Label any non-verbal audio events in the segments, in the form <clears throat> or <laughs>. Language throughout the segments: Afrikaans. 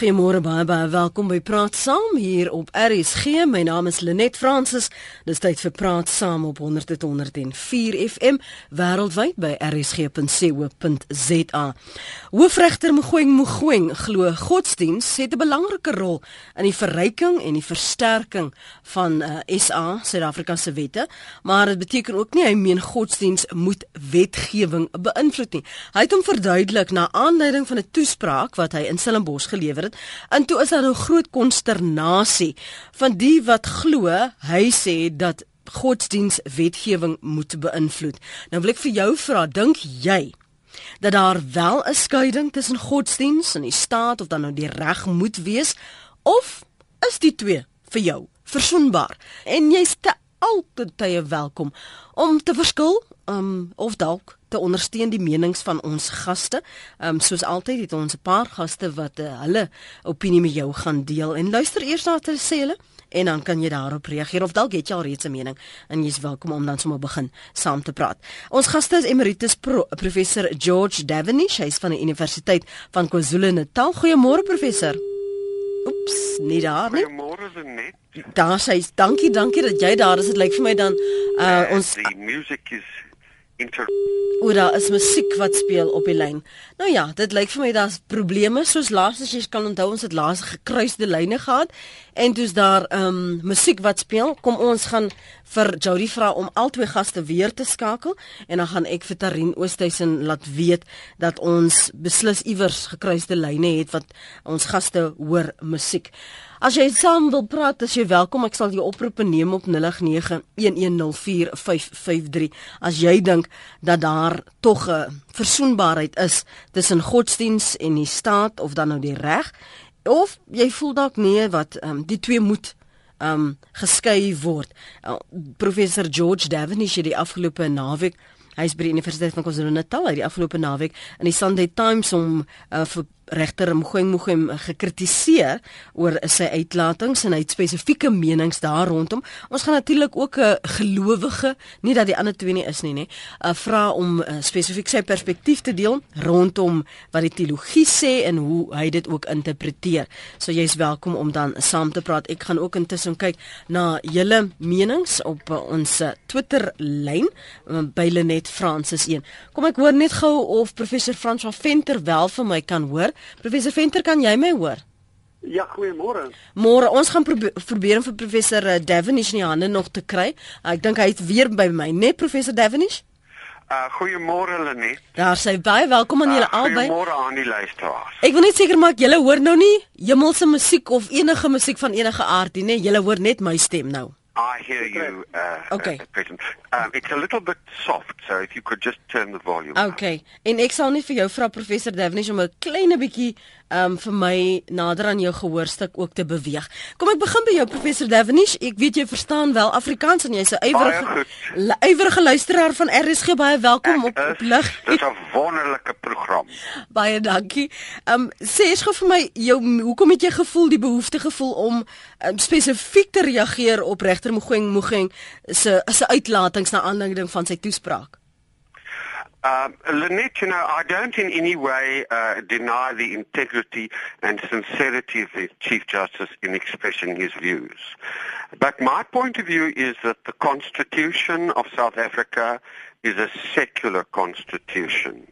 Goeiemôre baie baie welkom by Praat Saam hier op RSG. My naam is Lenet Fransis. Dis tyd vir Praat Saam op 100.104 FM wêreldwyd by rsg.co.za. Hoofregter Mogoeng Mogoeng glo godsdiens het 'n belangrike rol in die verryking en die versterking van uh, SA, Suid-Afrika se wette, maar dit beteken ook nie hy meen godsdiens moet wetgewing beïnvloed nie. Hy het hom verduidelik na aanleiding van 'n toespraak wat hy in Stellenbosch gelewer het. En toe is daar 'n groot konsternasie van die wat glo hy sê dat godsdiens wetgewing moet beïnvloed. Nou wil ek vir jou vra, dink jy dat daar wel 'n skeiding tussen godsdiens en die staat of dan nou die reg moet wees of is die twee vir jou versoenbaar? En jy's te altyd welkom om te verskil um, of dalk te ondersteun die menings van ons gaste. Ehm um, soos altyd het ons 'n paar gaste wat uh, hulle opinie met jou gaan deel en luister eers na wat hulle sê hulle en dan kan jy daarop reageer of dalk het jy al reeds 'n mening en jy's welkom om dan sommer begin saam te praat. Ons gaste is Emeritus Pro, Professor George Davenish, hy's van die Universiteit van KwaZulu-Natal. Goeiemôre professor. Oeps, nie daar nie. Goeiemôre net. Daar sê dankie, dankie dat jy daar is. Dit lyk vir my dan uh, ons die musiek is inter Oor daar is musiek wat speel op die lyn. Nou ja, dit lyk vir my daar's probleme soos laas as jy kan onthou ons het laas gekruiste lyne gehad en dis daar ehm um, musiek wat speel. Kom ons gaan vir Jody vra om albei gaste weer te skakel en dan gaan ek vir Tarin Oosthuizen laat weet dat ons beslis iewers gekruiste lyne het wat ons gaste hoor musiek. As jy saam wil praat, as jy welkom, ek sal jou oproepe neem op 0891104553. As jy dink dat daar tog 'n versoenbaarheid is tussen godsdiens en die staat of dan nou die reg, of jy voel dalk nee wat um, die twee moet um geskei word. Uh, Professor George Davenish het die afgelope naweek Hy is by die Universiteit van KwaZulu-Natal uit die afgelope naweek in die Sunday Times om uh, vir regter Mgoeng Mgoeng gekritiseer oor sy uitlatings en hy het spesifieke menings daar rondom. Ons gaan natuurlik ook 'n gelowige, nie dat die ander twee nie is nie, nê, uh, vra om uh, spesifiek sy perspektief te deel rondom wat die teologie sê en hoe hy dit ook interpreteer. So jy's welkom om dan saam te praat. Ek gaan ook intussen kyk na julle menings op uh, ons uh, Twitter lyn uh, by Lenet Francis 1. Kom ek hoor net gou of professor François Venter wel vir my kan hoor. Professor Venter, kan jy my hoor? Ja, goeiemôre. Môre, ons gaan probeer, probeer om vir professor eh, Davenish in die hande nog te kry. Ek dink hy is weer by my, né, nee, professor Davenish? Uh goeiemôre Lenet. Daar sê baie welkom aan julle uh, albei. Goeiemôre aan die luisteraars. Ek wil net seker maak julle hoor nou nie hemelse musiek of enige musiek van enige aard nie, nee, julle hoor net my stem nou. I hear you. Uh, okay. Uh, um, it's a little bit soft, so if you could just turn the volume. Okay. Up. En ek sal net vir jou vra professor Davenish om 'n klein bietjie um vir my nader aan jou gehoorstuk ook te beweeg. Kom ek begin by jou professor Davenish. Ek weet jy verstaan wel Afrikaans en jy's 'n ywerige ywerige luisteraar van RSG. Baie welkom ek op op lig. Dit is 'n wonderlike program. Baie dankie. Um sê eens gou vir my jou hoekom het jy gevoel die behoefte gevoel om um, spesifiek te reageer op regter Mogoeng Mogoeng se se uitlatings na aanleiding van sy toespraak? Um, Lynette, you know, I don't in any way uh, deny the integrity and sincerity of the Chief Justice in expressing his views. But my point of view is that the Constitution of South Africa is a secular constitution.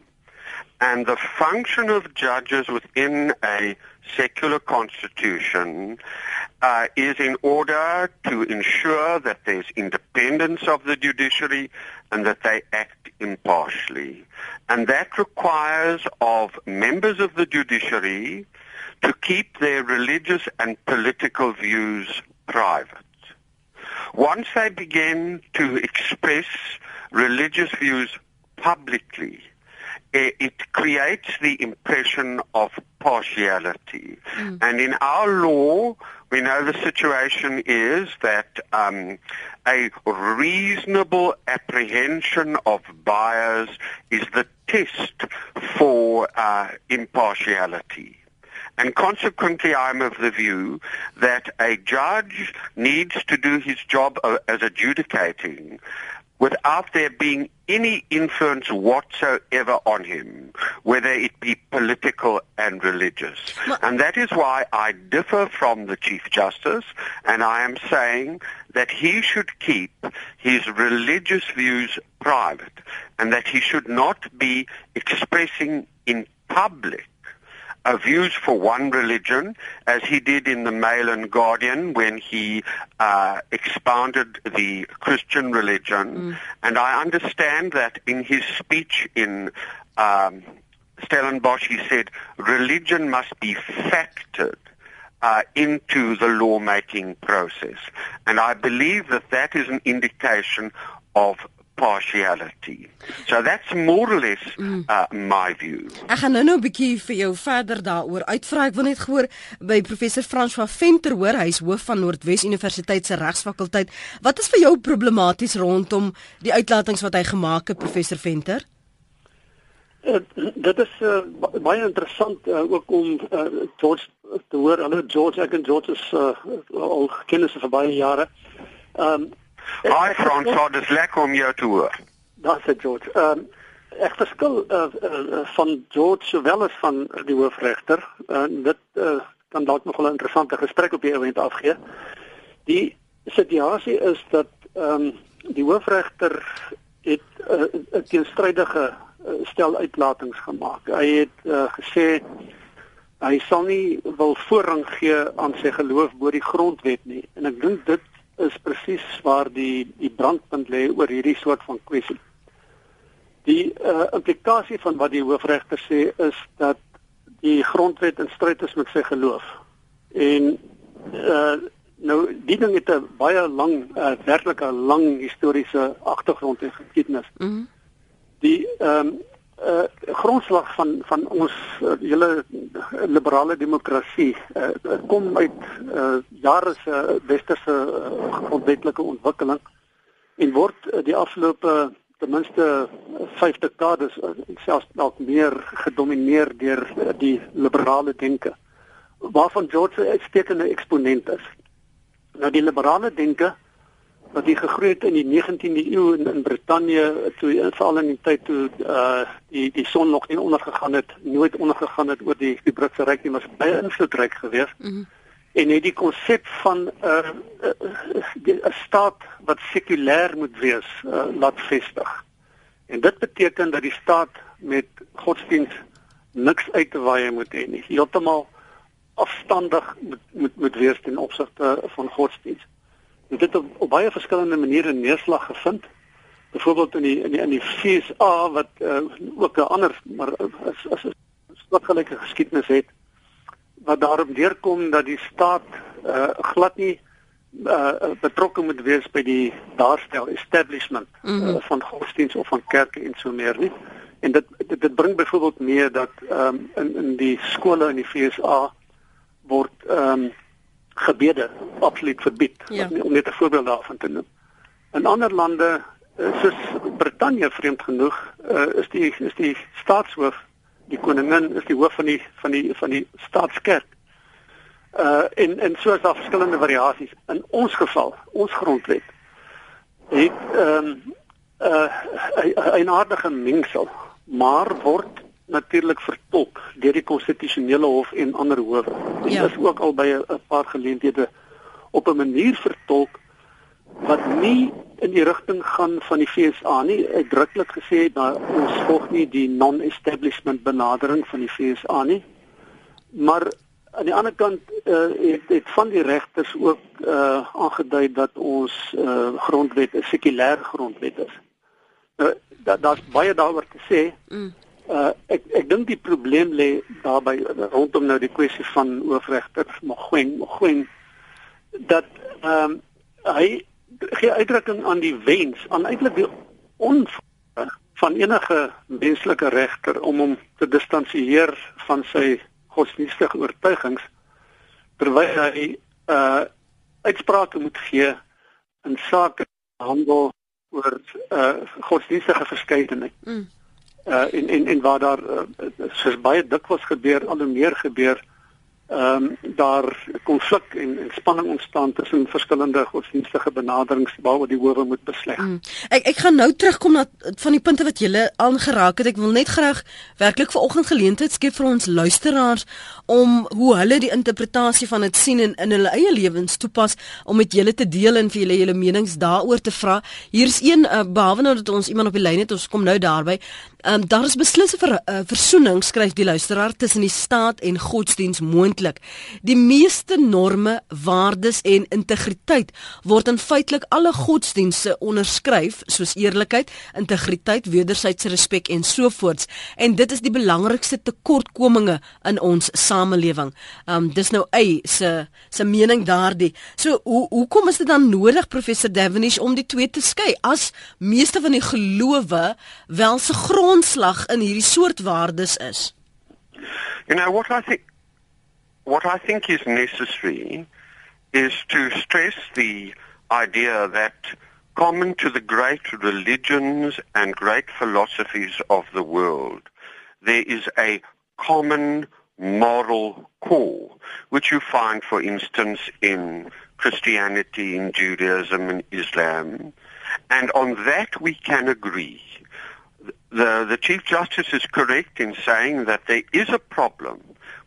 And the function of judges within a secular constitution uh, is in order to ensure that there's independence of the judiciary and that they act impartially. And that requires of members of the judiciary to keep their religious and political views private. Once they begin to express religious views publicly, it creates the impression of partiality. Mm. And in our law, we know the situation is that um, a reasonable apprehension of bias is the test for uh, impartiality. And consequently, I'm of the view that a judge needs to do his job uh, as adjudicating without there being any influence whatsoever on him, whether it be political and religious. Well, and that is why I differ from the Chief Justice, and I am saying that he should keep his religious views private, and that he should not be expressing in public views for one religion, as he did in the Mail and Guardian when he uh, expounded the Christian religion. Mm. And I understand that in his speech in um, Stellenbosch, he said religion must be factored uh, into the lawmaking process. And I believe that that is an indication of partiality. So that's more or less mm. uh, my view. Ek gaan nou nou 'n bietjie vir jou verder daaroor uitvra. Ek wil net gehoor by professor François Venter hoor, hy's hoof van Noordwes Universiteit se regsfakulteit. Wat is vir jou problematies rondom die uitlatings wat hy gemaak het, professor Venter? Uh, dit is uh, baie interessant uh, ook om uh, George te hoor. Hallo George, ek en George is uh, al kennisse vir baie jare. Ehm um, Hi François, dis lekker om jou te hoor. Daar's dit George. Ehm um, ek verskil uh, uh, van George sowel as van die hoofregter. En uh, dit uh, kan dalk nog 'n interessante gesprek op die oomblik afgee. Die situasie is dat ehm um, die hoofregter het 'n uh, teenstrydige stel uitlatings gemaak. Hy het uh, gesê hy sal nie wil voorrang gee aan sy geloof bo die grondwet nie. En ek dink dit is presies waar die die brandpunt lê oor hierdie soort van kwessie. Die uh, implikasie van wat die hoofregter sê is dat die grondwet in stryd is met sy geloof. En uh, nou die ding het 'n baie lang uh, werklik 'n lang historiese agtergrond en geskiedenis. Mm -hmm. Die ehm um, uh grondslag van van ons uh, hele liberale demokrasie uh, kom uit uh jare se westerse uh, grondwetlike ontwikkeling en word uh, die afgelope ten minste 5 dekades uh, selfs dalk meer gedomeineer deur uh, die liberale denke waarvan George 'n uitstekende eksponent is. Nou die liberale denke wat die gegroei het in die 19de eeu in, in Brittanje toe veral in die tyd toe uh die die son nog nie ondergegaan het nooit ondergegaan het oor die die Britse ryk nie maar baie invloedryk gewees. Mm -hmm. En het die konsep van 'n uh, 'n uh, staat wat sekulêr moet wees uh, laat vestig. En dit beteken dat die staat met godsdienst niks uit te waai moet hê nie. Heeltemal afstandig moet moet, moet wees ten opsigte van Dit het op, op baie verskillende maniere neerslag gevind. Byvoorbeeld in die in die in die FSA wat uh, ook 'n ander maar as as 'n soortgelyke geskiedenis het wat daarop neerkom dat die staat uh, glad nie uh, betrokke moet wees by die daarstel establishment mm -hmm. uh, van godsdienst of van kerke en so meer nie. En dit dit, dit bring byvoorbeeld mee dat um, in in die skole in die FSA word ehm um, gebede absoluut verbied ja. om net 'n voorbeeld daarvan te noem. In ander lande eh, soos Brittanje vreemd genoeg uh, is die is die staatshoof die koningin is die hoof van die van die van die staatskerk. Uh en en so is daar verskillende variasies. In ons geval, ons grondwet het ehm um, uh 'n aardige mengsel, maar word natuurlik vertolk deur die konstitusionele hof en ander howe. Dit ja. is ook al by 'n paar geleenthede op 'n manier vertolk wat nie in die rigting gaan van die FSA nie. Uitdruklik gesê dat ons volg nie die non-establishment benadering van die FSA nie. Maar aan die ander kant uh, het het van die regters ook uh, aangedui dat ons uh, grondwet 'n sekulêre grondwet is. Nou uh, daar's baie daaroor te sê. Mm. Uh ek ek dink die probleem lê daarby rondom nou die kwessie van hoofregter Mogwen Mogwen dat ehm um, hy gee uitdrukking aan die wens aan eintlik die on van enige menslike regter om hom te distansieer van sy godsdienstige oortuigings terwyl hy uh uitsprake moet gee in sake handel oor uh godsdienstige verskeidenheid. Mm uh, en en en waar daar uh, soos baie dikwels gebeur al hoe meer gebeur ehm um, daar konflik en, en spanning ontstaan tussen verskillende godsdienstige benaderings waaroor die howe moet besleg. Mm. Ek ek gaan nou terugkom na van die punte wat julle aangeraak het. Ek wil net graag werklik vanoggend geleentheid skep vir ons luisteraars om hoe hulle die interpretasie van dit sien en in hulle eie lewens toepas om met julle te deel en vir julle julle menings daaroor te vra. Hier's een uh, behalwe nou dat ons iemand op die lyn het, ons kom nou daarby. Ehm um, daar is beslis 'n ver, uh, versoening skryf die luisteraar tussen die staat en godsdiens moontlik. Die meeste norme, waardes en integriteit word in feitelik alle godsdienste onderskryf soos eerlikheid, integriteit, wederwysige respek en so voorts. En dit is die belangrikste tekortkominge in ons samelewing. Ehm um, dis nou ei se se mening daardie. So hoe hoekom is dit dan nodig professor Davenish om die twee te skei as meeste van die gelowe wel se grond grondslag in hierdie soort waardes is? You know what I think what I think is necessary is to stress the idea that common to the great religions and great philosophies of the world there is a common moral core which you find for instance in Christianity in Judaism and Islam and on that we can agree the, the Chief Justice is correct in saying that there is a problem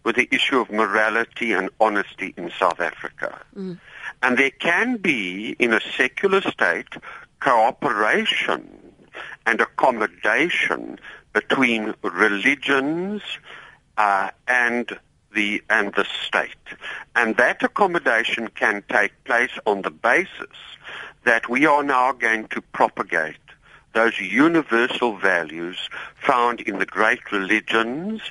with the issue of morality and honesty in South Africa. Mm. And there can be, in a secular state, cooperation and accommodation between religions uh, and the and the state. And that accommodation can take place on the basis that we are now going to propagate those universal values found in the great religions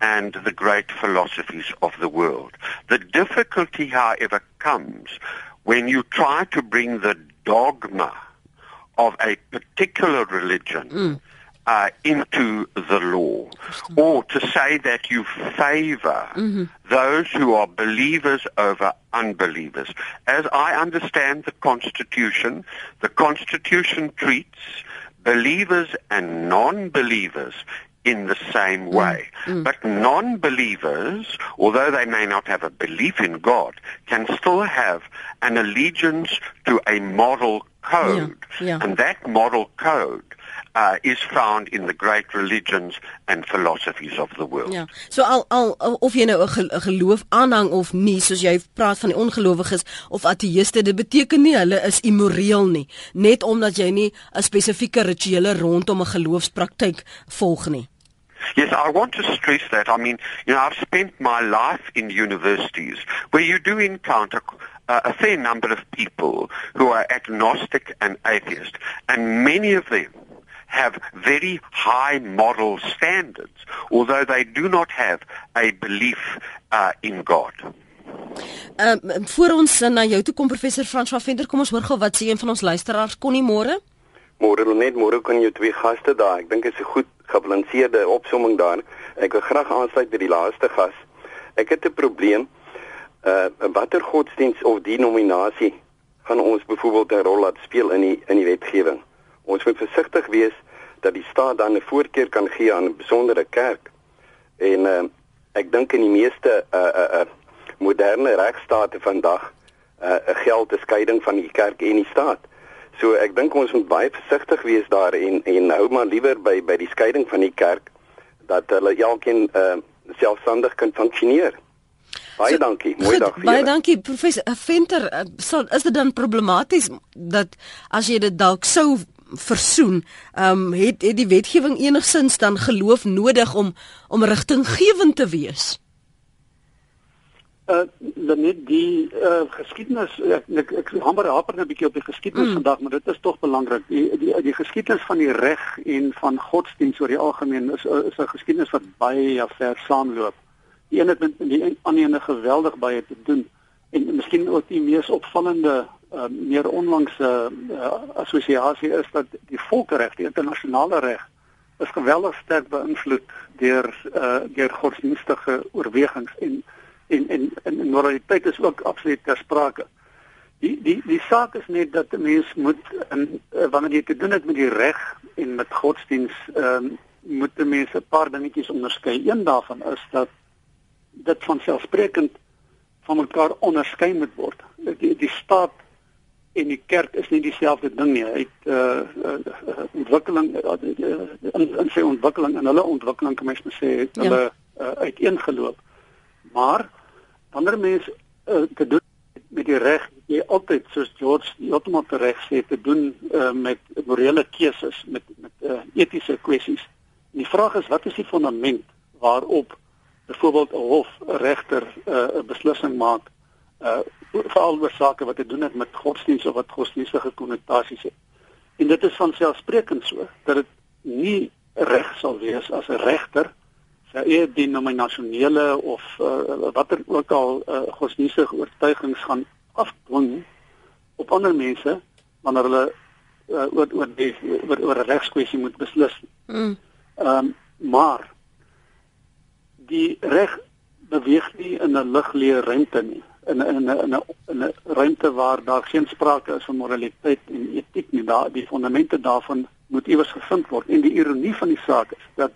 and the great philosophies of the world. The difficulty, however, comes when you try to bring the dogma of a particular religion mm. uh, into the law, or to say that you favor mm-hmm. those who are believers over unbelievers. As I understand the Constitution, the Constitution treats believers and non-believers in the same mm. way. Mm. But non-believers, although they may not have a belief in God, can still have an allegiance to a moral code. Yeah, yeah. And that moral code uh, is found in the great religions and philosophies of the world. Ja. So al al of jy nou 'n geloof aanhang of nie, soos jy praat van die ongelowiges of ateïste, dit beteken nie hulle is immoreel nie, net omdat jy nie 'n spesifieke rituele rondom 'n geloofspraktyk volg nie. Yes, I want to stress that. I mean, you know, I've spent my life in universities where you do encounter uh, a fair number of people who are agnostic and atheist, and many of them have very high moral standards, although they do not have a belief uh, in God. Ehm um, voor ons na jou toe kom professor Frans van Venter, kom ons hoor gou wat sê een van ons luisteraars kon nie môre? Môre net môre kan jy twee gaste daar. Ek dink dit is 'n goed gebalanseerde opsomming daar. Ek wil graag aansluit by die laaste gas. Ek het 'n probleem. Uh watter godsdiens of denominasie gaan ons byvoorbeeld 'n rol laat speel in die in die wetgewing? Ons moet versigtig wees dat die staat dan 'n voorkeur kan gee aan 'n besondere kerk. En uh, ek dink in die meeste uh uh, uh moderne regstate vandag uh geld 'n skeiding van die kerk en die staat. So ek dink ons moet baie versigtig wees daar en en hou maar liewer by by die skeiding van die kerk dat hulle elkeen uh selfstandig kan funksioneer. Baie so, dankie. Mooi goed, dag vir julle. Baie dankie professor Venter. So is dit dan problematies dat as jy dit dalk sou versoen, ehm um, het het die wetgewing enigsins dan geloof nodig om om rigtinggewend te wees? Uh net die uh geskiedenis ek ek, ek hamper haper 'n bietjie op die geskiedenis mm. vandag, maar dit is tog belangrik. Die, die die geskiedenis van die reg en van godsdienst oor die algemeen is is 'n geskiedenis wat baie ver saamloop. Die een het met die ander een geweldig baie te doen en miskien ook die mees opvallende uh, meer onlangse uh, assosiasie is dat die volkereg, die internasionale reg is geweldig sterk beïnvloed deur uh, deur godsdienstige oorwegings en en en en moraliteit is ook absoluut ter sprake. Die die die saak is net dat 'n mens moet in uh, wanneer jy te doen het met die reg en met godsdiens ehm um, moet 'n mens 'n paar dingetjies onderskei. Een daarvan is dat dit van selfsprekend van mekaar onderskei moet word. Die die staat en die kerk is nie dieselfde ding nie. Hy het uh, uh ontwikkeling uh, in, in sy ontwikkeling en hulle ontwikkeling kan mens sê het ja. hulle uh, uiteengeloop. Maar ander mense uh, te doen met die reg jy altyd soos George heeltemal reg sê te doen uh, met morele keuses met met uh, etiese kwessies. Die vraag is wat is die fondament waarop byvoorbeeld 'n hof 'n regter 'n uh, beslissing maak uh veral oor sake wat te doen het met godsdienst of wat godsdienstige konnotasies het. En dit is van selfsprekend so dat dit nie reg sal wees as 'n regter sy eie denominasionele of uh, watter ook al uh, godsdienstige oortuigings gaan afdwing op ander mense wanneer hulle uh, oor oor die oor, oor 'n regskwessie moet beslis. Mm. Ehm um, maar die reg beweeg nie in 'n ligleë ruimte nie in 'n in 'n in 'n ruimte waar daar geen sprake is van moraliteit en etiek nie daar die fondamente daarvan moet iewers gevind word en die ironie van die saak is dat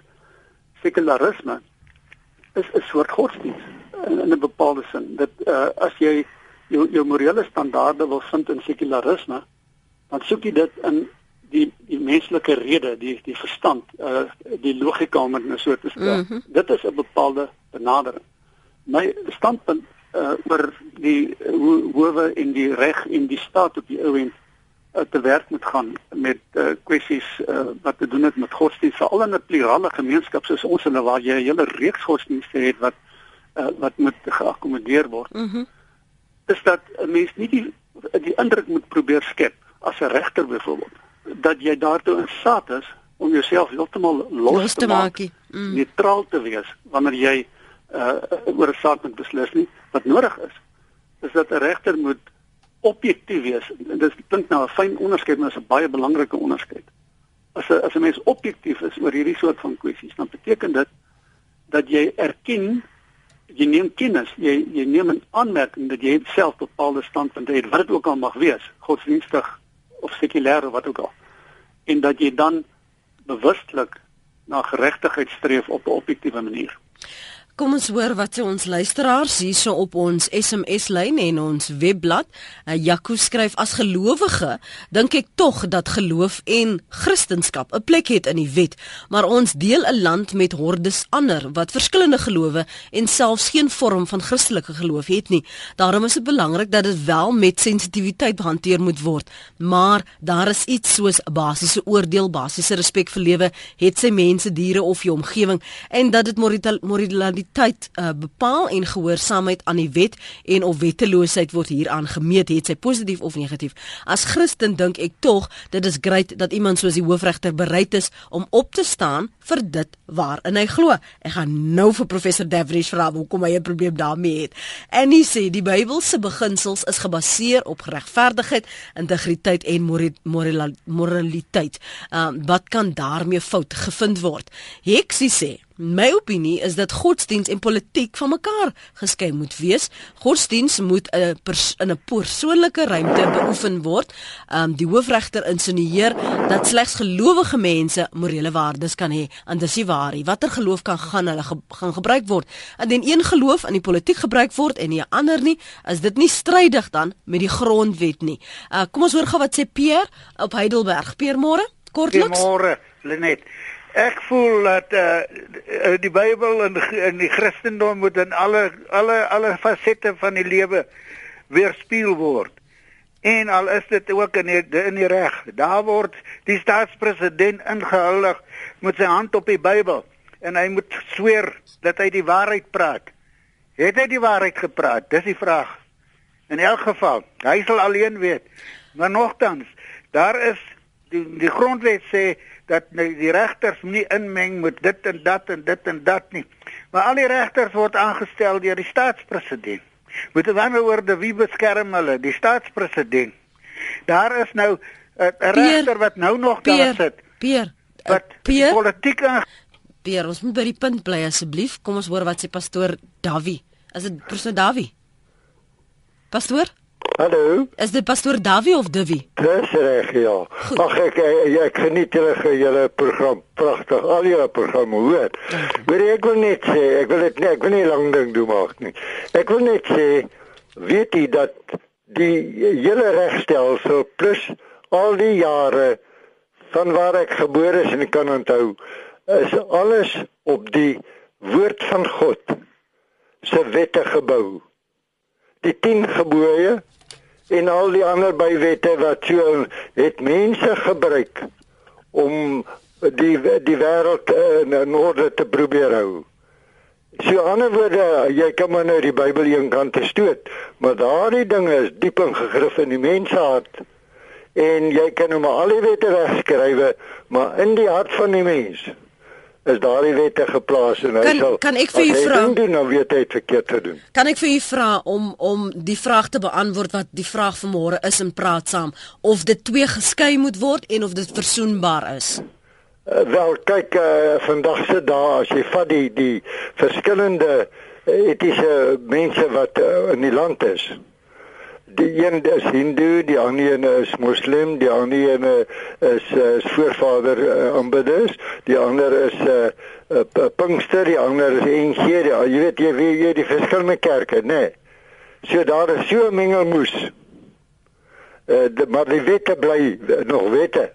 sekularisme is 'n soort godsdienst in, in 'n bepaalde sin dat uh, as jy jou jou morele standaarde wil vind in sekularisme dan soek jy dit in die die menslike rede, die die verstand, uh die logika om dit nou so te stel. Mm -hmm. Dit is 'n bepaalde benadering. My standpunt uh oor die hoe hoewe en die reg en die staat op die ou end uh, te werk moet gaan met uh kwessies uh wat te doen het met godsdienst, veral in 'n plurale gemeenskap soos ons en waar jy 'n hele reeks godsdienste het wat uh wat moet geakkommodeer word. Mm -hmm. Is dat 'n mens nie die die indruk moet probeer skep as 'n regter byvoorbeeld dat jy daartoe in staat is om jouself heeltemal los, los te maak, mm. neutraal te wees wanneer jy uh, oor 'n saak moet beslis nie wat nodig is is dat 'n regter moet objektief wees dit klink nou 'n fyn onderskeid maar is 'n baie belangrike onderskeid as 'n as 'n mens objektief is oor hierdie soort van kwessies dan beteken dit dat jy erken jy neem kennis jy jy neem 'n aanmerking dat jy self bepaalde standpunte het wat dit ook al mag wees godsdienstig of sekulêr of wat ook al. En dat jy dan bewustelik na geregtigheid streef op 'n objektiewe manier. Kom ons hoor wat sê ons luisteraars hierso op ons SMS lyn en ons webblad. Uh, Jaco skryf as gelowige, dink ek tog dat geloof en Christendom 'n plek het in die wet, maar ons deel 'n land met hordes ander wat verskillende gelowe en selfs geen vorm van Christelike geloof het nie. Daarom is dit belangrik dat dit wel met sensitiwiteit behanteer moet word, maar daar is iets soos 'n basiese oordeel, basiese respek vir lewe, het sy mense, diere of jou omgewing en dat dit moraliteit tyd uh, bepaal en gehoorsaamheid aan die wet en of wetteloosheid word hieraan gemeet het sy positief of negatief. As Christen dink ek tog dit is great dat iemand soos die hoofregter bereid is om op te staan vir dit waarin hy glo. Ek gaan nou vir professor Davrish vra hoekom hy 'n probleem daarmee het. En hy sê die Bybelse beginsels is gebaseer op geregverdigheid, integriteit en moraliteit. Um, wat kan daarmee fout gevind word? Heksie sê My opinie is dat godsdiens en politiek van mekaar geskei moet wees. Godsdiens moet 'n in 'n persoonlike ruimte beoefen word. Um die hoofregter insinueer dat slegs gelowige mense morele waardes kan hê. En dis nie waar nie. Watter geloof kan gaan hulle ge gaan gebruik word? Indien een geloof in die politiek gebruik word en nie 'n ander nie, is dit nie strydig dan met die grondwet nie. Uh kom ons hoor gou wat sê Pierre op Heidelberg. Pierre môre? Kortliks. Môre, Lenet. Ek voel dat uh, die Bybel en in die Christendom moet in alle alle alle fasette van die lewe weerspieël word. En al is dit ook in die, in die reg. Daar word die staatspresident ingehuldig met sy hand op die Bybel en hy moet sweer dat hy die waarheid praat. Het hy die waarheid gepraat? Dis die vraag. In elk geval, hy sal alleen weet. Maar nogtans, daar is die die grondwet sê dat die regters nie inmeng met dit en dat en dit en dat nie. Maar al die regters word aangestel deur die staatspresident. Met ander woorde, wie beskerm hulle? Die staatspresident. Daar is nou 'n regter wat nou nog daar sit. Pier. Wat Pier? Politieke Pier, ons moet by die punt bly asseblief. Kom ons hoor wat sê pastoor Davie. Is dit pastoor Davie? Pastoor? Hallo. Is dit pastoor Davie of Divi? Dis reg, ja. Ag ek, ek ek geniet julle julle program pragtig. Al julle programme hoor. Maar ek wil net sê, ek wil dit net ek wil nie lank ding doen maak nie. Ek wil net sê weet jy dat die hele regstelsel plus al die jare van waar ek gebore is en kan onthou is alles op die woord van God se wette gebou. Die 10 gebooie en al die ander bywette wat so het mense gebruik om die die wêreld in, in orde te probeer hou. So ander woorde, jy kan maar nou die Bybel een kant te stoot, maar daardie dinge is diep ingegrif in die mensehart. En jy kan hom al die wette wegskrywe, maar in die hart van die mens is daardie wette geplaas en hy kan, sal Kan ek vir u vra? doen nou weet hy het verkeerd te doen. Kan ek vir u vra om om die vraag te beantwoord wat die vraag van môre is in praat saam of dit twee geskei moet word en of dit versoenbaar is? Uh, wel kyk uh, vandag se dae as jy vat die die verskillende etiese mense wat uh, in die land is. Die een is Hindu, die ander een is Moslem, die ander een is is voorvader uh, aanbidders, die ander is 'n uh, uh, Pinkster, die ander is NG, die, jy weet jy weet jy die verskillende kerke, né? Nee. So daar is so 'n mengelmoes. Uh, de, maar die wette bly nog wette.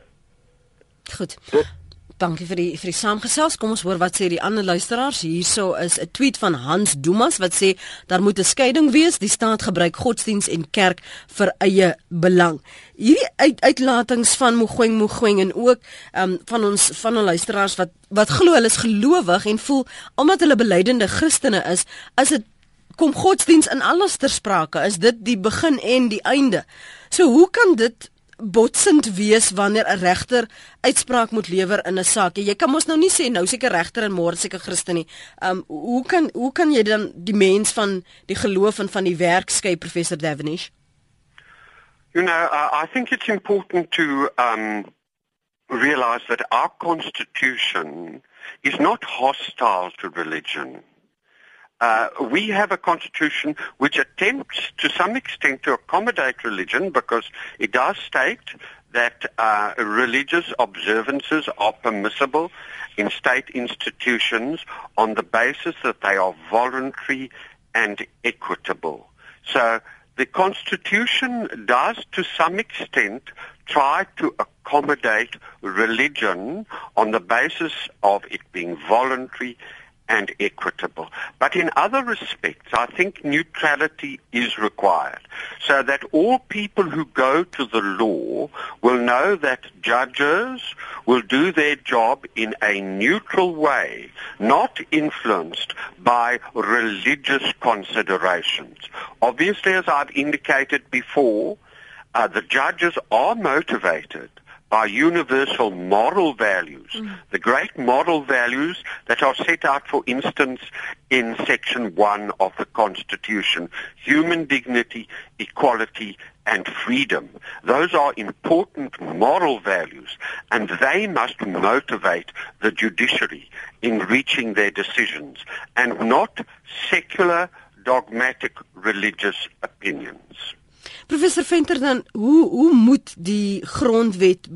Goed. Dankie vir die vir die saamgesels. Kom ons hoor wat sê die ander luisteraars. Hierso is 'n tweet van Hans Dumas wat sê daar moet 'n skeiding wees. Die staat gebruik godsdiens en kerk vir eie belang. Hierdie uit, uitlatings van Mogoeng Mogoeng en ook um, van ons van ons luisteraars wat wat glo hulle is gelowig en voel omdat hulle belydende Christene is, as dit kom godsdiens in alles ter sprake, is dit die begin en die einde. So hoe kan dit botsend wees wanneer 'n regter uitspraak moet lewer in 'n saak. Jy kan mos nou nie sê nou seker regter en môre seker Christen nie. Um hoe kan hoe kan jy dan die mens van die geloof en van die werk skei professor Davenish? You know, uh, I think it's important to um realize that our constitution is not hostile to religion. Uh, we have a constitution which attempts to some extent to accommodate religion because it does state that uh, religious observances are permissible in state institutions on the basis that they are voluntary and equitable. So the Constitution does to some extent try to accommodate religion on the basis of it being voluntary and equitable. But in other respects, I think neutrality is required so that all people who go to the law will know that judges will do their job in a neutral way, not influenced by religious considerations. Obviously, as I've indicated before, uh, the judges are motivated by universal moral values, mm. the great moral values that are set out, for instance, in Section 1 of the Constitution, human dignity, equality, and freedom. Those are important moral values, and they must motivate the judiciary in reaching their decisions, and not secular, dogmatic religious opinions. Professor Venter dan hoe hoe moet die grondwet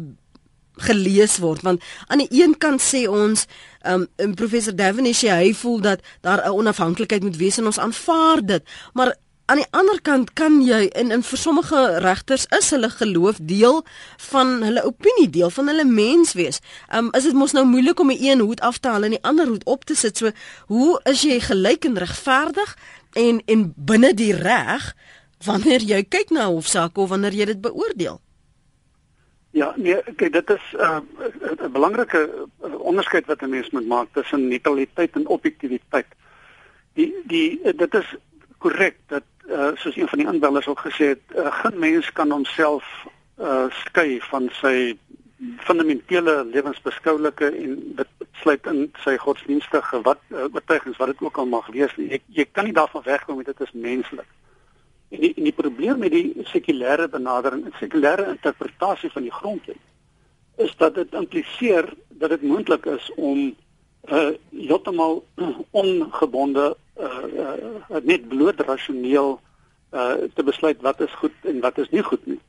gelees word want aan die een kant sê ons um, um professor Davenish hy voel dat daar 'n onafhanklikheid moet wees en ons aanvaar dit maar aan die ander kant kan jy in in vir sommige regters is hulle geloof deel van hulle opinie deel van hulle mens wees. Um is dit mos nou moeilik om 'n een hoed af te haal en die ander hoed op te sit. So hoe is jy gelyk en regverdig en en binne die reg wanneer jy kyk na hofsaake of wanneer jy dit beoordeel? Ja, nee, kyk dit is 'n uh, belangrike onderskeid wat 'n mens moet maak tussen neutraliteit en objektiviteit. Die die dit is korrek dat uh, soos een van die aanbellers ook gesê het, uh, geen mens kan homself uh, skei van sy fundamentele lewensbeskouelike en dit sluit in sy godsdienstige wat uh, oortuigings wat dit ook al mag wees nie. Jy, jy kan nie daarvan wegkom met dit is menslik. En die, en die probleem met die sekulêre benadering, sekulêre interpretasie van die grondwet is dat dit impliseer dat dit moontlik is om uh heeltemal <clears throat> ongebonde uh, uh net bloot rasioneel uh te besluit wat is goed en wat is nie goed nie.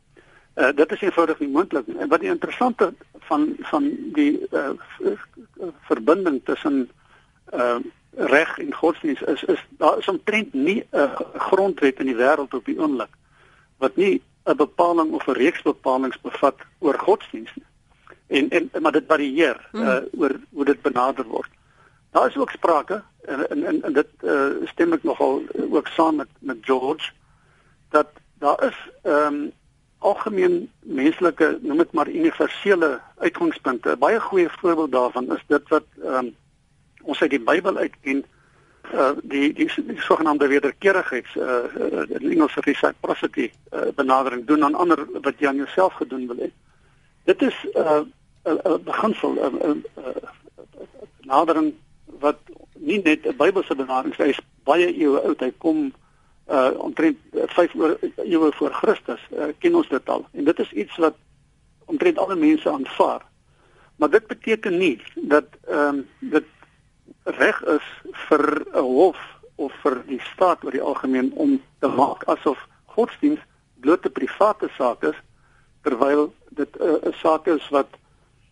Uh dit is eenvoudig nie moontlik nie. Wat die interessante van van die uh verbinding tussen uh reg en godsdienst is is daar is omtrent nie 'n grondwet in die wêreld op die oomblik wat nie 'n bepaling of 'n reeks bepalinge bevat oor godsdienst nie. En en maar dit varieer uh oor hoe dit benader word. Daar is ook sprake en en en, en dit uh, stem ek nogal ook saam met met George dat daar is ehm um, algemeen menslike noem dit maar universele uitgangspunte. 'n Baie goeie voorbeeld daarvan is dit wat ehm um, ons uit die Bybel uit ken uh die die, die, sogenaamde wederkerigheids uh in Engels reciprocity uh, benadering doen aan ander wat jy aan jouself gedoen wil hê. Dit is 'n uh, 'n beginsel 'n 'n benadering wat nie net 'n Bybelse benadering is, baie eeue oud. Hy kom uh omtrent 5 eeue voor Christus. Uh, ken ons dit al. En dit is iets wat omtrent alle mense aanvaar. Maar dit beteken nie dat ehm um, dit reg is vir 'n hof of vir die staat oor die algemeen om te maak asof godsdiens bloot 'n private saak is terwyl dit 'n uh, saak is wat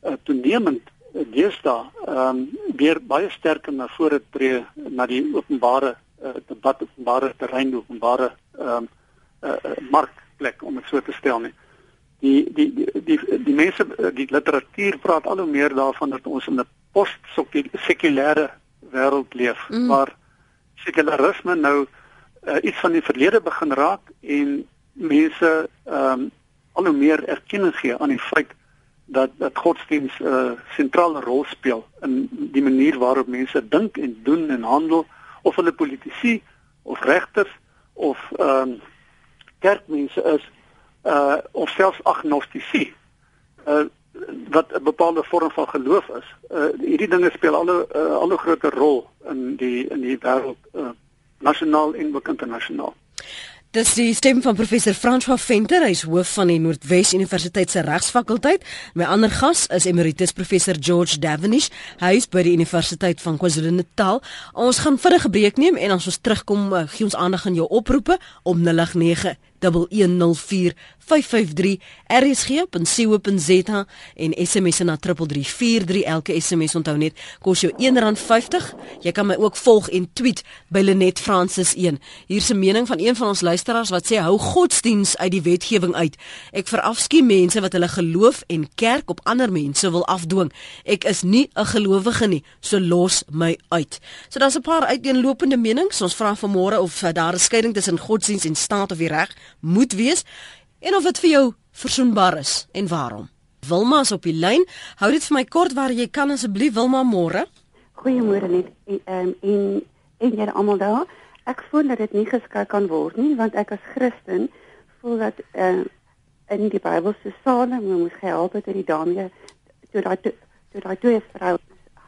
uh, toenemend deesdae ehm um, weer baie sterker na vore tree na die openbare uh, debat openbare terrein openbare ehm um, uh, uh, markplek om dit so te stel nie. Die die die die, die mense die literatuur praat al hoe meer daarvan dat ons in 'n post-sekulêre wêreld leef mm. waar sekularisme nou uh, iets van die verlede begin raak en mense ehm um, al hoe meer erkenning gee aan die feit dat dat godsdienst 'n uh, sentrale rol speel in die manier waarop mense dink en doen en handel of hulle politici of regters of ehm um, kerkmense is uh of selfs agnostici. Uh wat 'n bepaalde vorm van geloof is. Uh hierdie dinge speel al 'n uh, al 'n groter rol in die in die wêreld uh nasionaal en ook internasionaal. Dis die stem van professor François Venter, hy's hoof van die Noordwes Universiteit se regsfakulteit. My ander gas is emeritus professor George Davenish, hy is by die Universiteit van KwaZulu-Natal. Ons gaan vinnig 'n breek neem en as ons terugkom, gee ons aandag aan jou oproepe om 089 1104553 rsg.co.za en SMS na 3343 elke SMS onthou net kos jou R1.50 jy kan my ook volg en tweet by Lenet Francis 1 hier's 'n mening van een van ons luisteraars wat sê hou godsdiens uit die wetgewing uit. Ek verafskie mense wat hulle geloof en kerk op ander mense wil afdwing. Ek is nie 'n gelowige nie so los my uit. So daar's 'n paar uiteenlopende menings. Ons vra vanmôre of daar 'n skeiding tussen godsdiens en staat of die reg moet wees en of dit vir jou versoenbaar is en waarom. Wilma is op die lyn. Hou dit vir my kort waar jy kan asseblief Wilma môre. Goeiemôre net en um, en en julle almal daar. Ek voel dat dit nie geskei kan word nie want ek as Christen voel dat uh, in die Bybel se sale moet gehelp het dat die dame toe daai toe daai twee vroue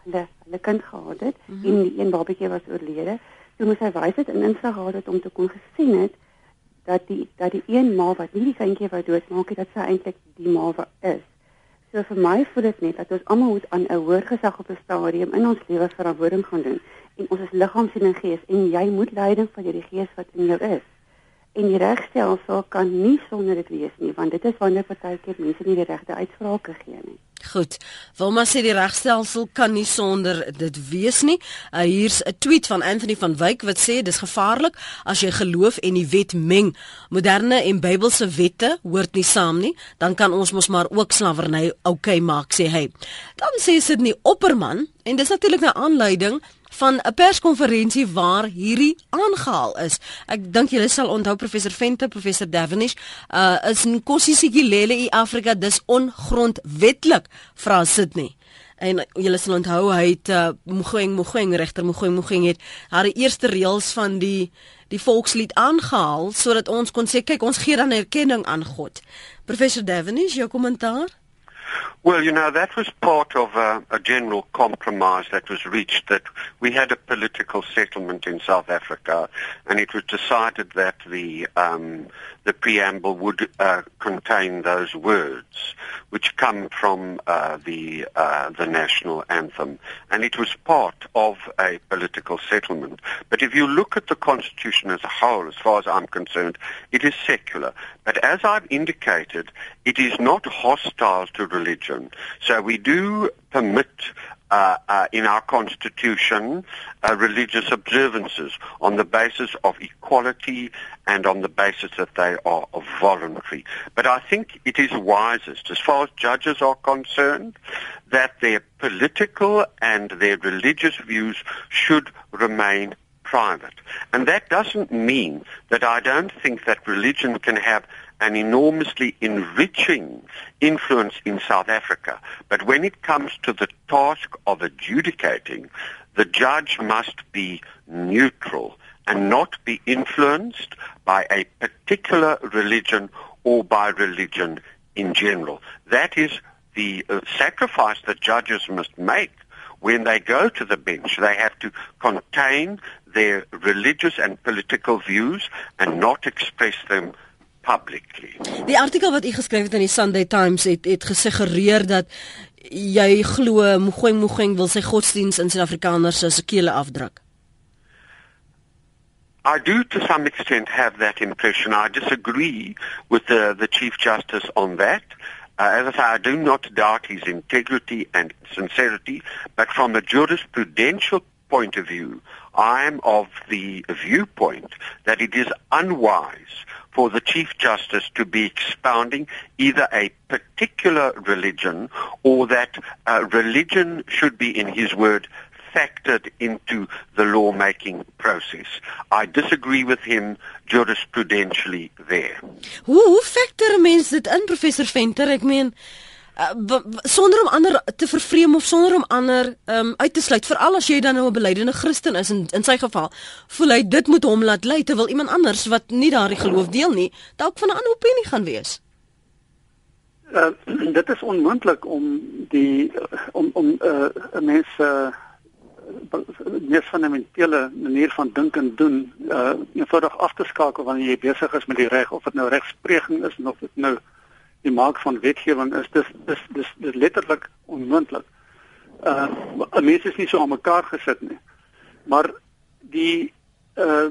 hulle hulle kind gehad het mm -hmm. en die een babatjie was oorlede. Toe moes hy wys het en insig gehad het om te kon gesien het dat die dat die een ma wat nie die kindjie wou doodmaak het dat sy eintlik die ma is. So vir my voel dit net dat ons almal moet aan 'n hoër gesag op 'n stadium in ons lewe verantwoording gaan doen en ons is liggaam, siel en gees en jy moet leiding van hierdie gees wat in jou is. En die regstelsel kan nie sonder dit wees nie want dit is wanneer partykeer mense nie die regte uitsprake gee nie. Goed. Wilma sê die regstelsel kan nie sonder dit wees nie. Uh, hier's 'n tweet van Anthony van Wyk wat sê dis gevaarlik as jy geloof en die wet meng. Moderne en Bybelse wette hoort nie saam nie. Dan kan ons mos maar ook slawerny oukei okay maak sê hy. Dan sê dit nie Opperman en dis natuurlik 'n aanleiding van 'n perskonferensie waar hierdie aangehaal is. Ek dink julle sal onthou professor Venter, professor Davenish, uh is in Kossisikilele in Afrika dis ongrondwetlik vra Sydney. En julle sal onthou hy het uh, Mogoeng Mogoeng regter Mogoeng Mogoeng het haar eerste reëls van die die volkslied aangehaal sodat ons kon sê kyk ons gee dan erkenning aan God. Professor Davenish, jou kommentaar? Well, you know, that was part of a, a, general compromise that was reached that we had a political settlement in South Africa and it was decided that the, um, the preamble would uh, contain those words which come from uh, the, uh, the national anthem. And it was part of a political settlement. But if you look at the Constitution as a whole, as far as I'm concerned, it is secular. But as I've indicated, it is not hostile to religion. So we do permit uh, uh, in our constitution uh, religious observances on the basis of equality and on the basis that they are voluntary. But I think it is wisest, as far as judges are concerned, that their political and their religious views should remain private. And that doesn't mean that I don't think that religion can have an enormously enriching influence in South Africa. But when it comes to the task of adjudicating, the judge must be neutral and not be influenced by a particular religion or by religion in general. That is the uh, sacrifice that judges must make when they go to the bench. They have to contain their religious and political views and not express them publicly. Die artikel wat u geskryf het in die Sunday Times het het gesuggereer dat jy glo Mogoeng Mogoeng wil sy godsdiens in Suid-Afrikaners se kele afdruk. I do to some extent have that impression. I disagree with the the Chief Justice on that. Uh, as I say, I do not doubt his integrity and sincerity, but from a jurisprudential point of view, I am of the viewpoint that it is unwise Chief Justice to be expounding either a particular religion or that uh, religion should be, in his word, factored into the lawmaking process. I disagree with him jurisprudentially there. Hoe, hoe factor mens dit in, Professor Venter? Ek meen, uh, sonder om ander te vervreem of sonder om ander um, uit te sluit veral as jy dan nou 'n belydende Christen is in in sy geval voel hy dit moet hom laat lei terwyl iemand anders wat nie daardie geloof deel nie dalk van 'n ander opinie gaan wees. Uh, dit is onmoontlik om die om om 'n uh, mens uh, mees fundamentele manier van dink en doen uh eenvoudig af te skakel wanneer jy besig is met die reg of dit nou regspreging is of dit nou die maak van wetgewing is dis dis dis, dis letterlik onmoontlik. Uh mense is nie so aan mekaar gesit nie. Maar die uh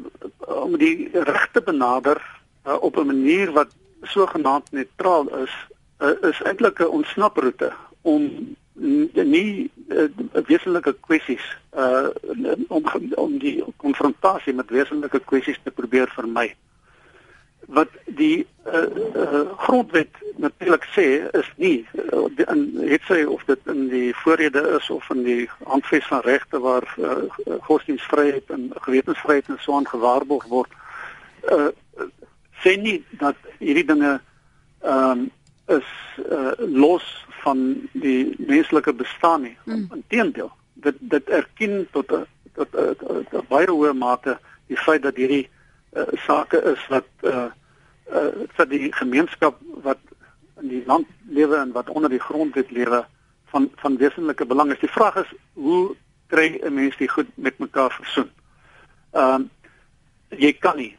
om die regte benader uh, op 'n manier wat sogenaamd neutraal is, uh, is eintlik 'n ontsnaproete om nie uh, wesenlike kwessies uh om om die konfrontasie met wesenlike kwessies te probeer vermy wat die uh, uh, grondwet natuurlik sê is nie uh, in het sy of dit in die voorrede is of in die handves van regte waar uh, godsdienstvryheid en gewetensvryheid en so aan gewaarborg word uh, sê nie dat hierdie dinge ehm um, is uh, los van die menslike bestaan nie mm. inteendeel dit dit erken tot 'n tot 'n baie hoë mate die feit dat hierdie uh, sake is wat uh, uh vir die gemeenskap wat in die land lewe en wat onder die grondwet lewe van van wesenlike belang is. Die vraag is hoe kry 'n mens dit goed met mekaar versoen? Ehm um, jy kan nie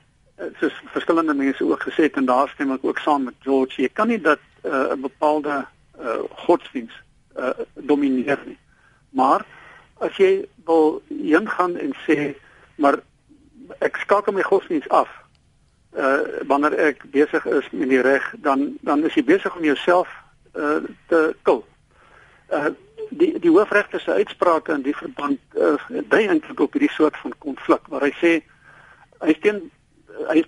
soos verskillende mense ook gesê het en daar stem ek ook saam met George, jy kan nie dat 'n uh, bepaalde uh godsdiens uh domineer nie. Maar as jy wil heen gaan en sê maar ek skakel my godsdiens af uh wanneer ek besig is met die reg dan dan is jy besig om jouself uh te kil. Uh die die hoofregter se uitsprake in die verband uh dui eintlik op hierdie soort van konflik waar hy sê hy steen hy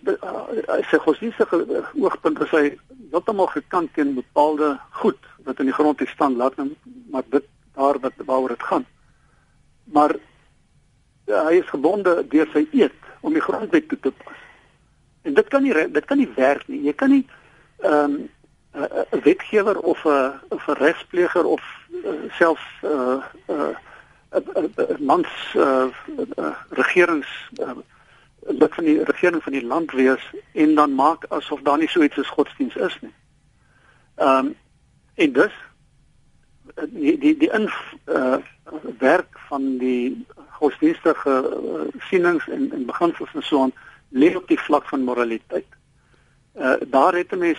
hy sê godsdienstige oogpunt is hy heeltemal gekant teen bepaalde goed wat in die grondwet staan laat nou maar dit daar wat waaroor dit gaan. Maar ja, hy is gebonde deur sy eed om die grondwet toe te pas. En dit kan nie dit kan nie werk nie. Jy kan nie ehm um, 'n wetgewer of 'n 'n regspleger of uh, selfs 'n uh, 'n uh, 'n mans uh, uh, regerings uh, lid van die regering van die land wees en dan maak asof daar nie so iets as godsdiens is nie. Ehm um, en dus die die die in uh, werk van die godsdienstige uh, sienings en en beginsels en so aan lê op die vlak van moraliteit. Uh daar het 'n mens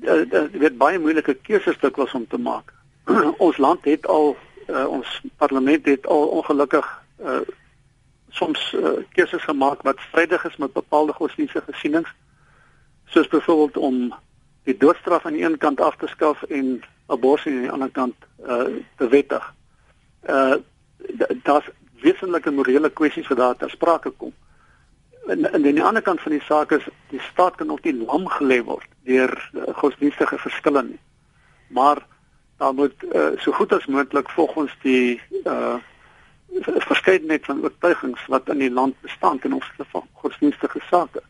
uh, uh, weet baie moeilike keuses dikwels om te maak. <clears throat> ons land het al uh, ons parlement het al ongelukkig uh soms uh, keuses gemaak wat strydig is met bepaalde godsdienstige sienings soos byvoorbeeld om die doodstraf aan die een kant af te skaf en abortus aan die ander kant uh te wettig. Uh daar's wesenlike morele kwessies wat daar ter sprake kom. En, en aan die ander kant van die saak is die staat kan ook nie lam gelê word deur uh, godsdienstige verskille nie. Maar daar moet uh, so goed as moontlik volgens die uh verskeidenheid van oortuigings wat in die land bestaan ten opsigte van godsdienstige sake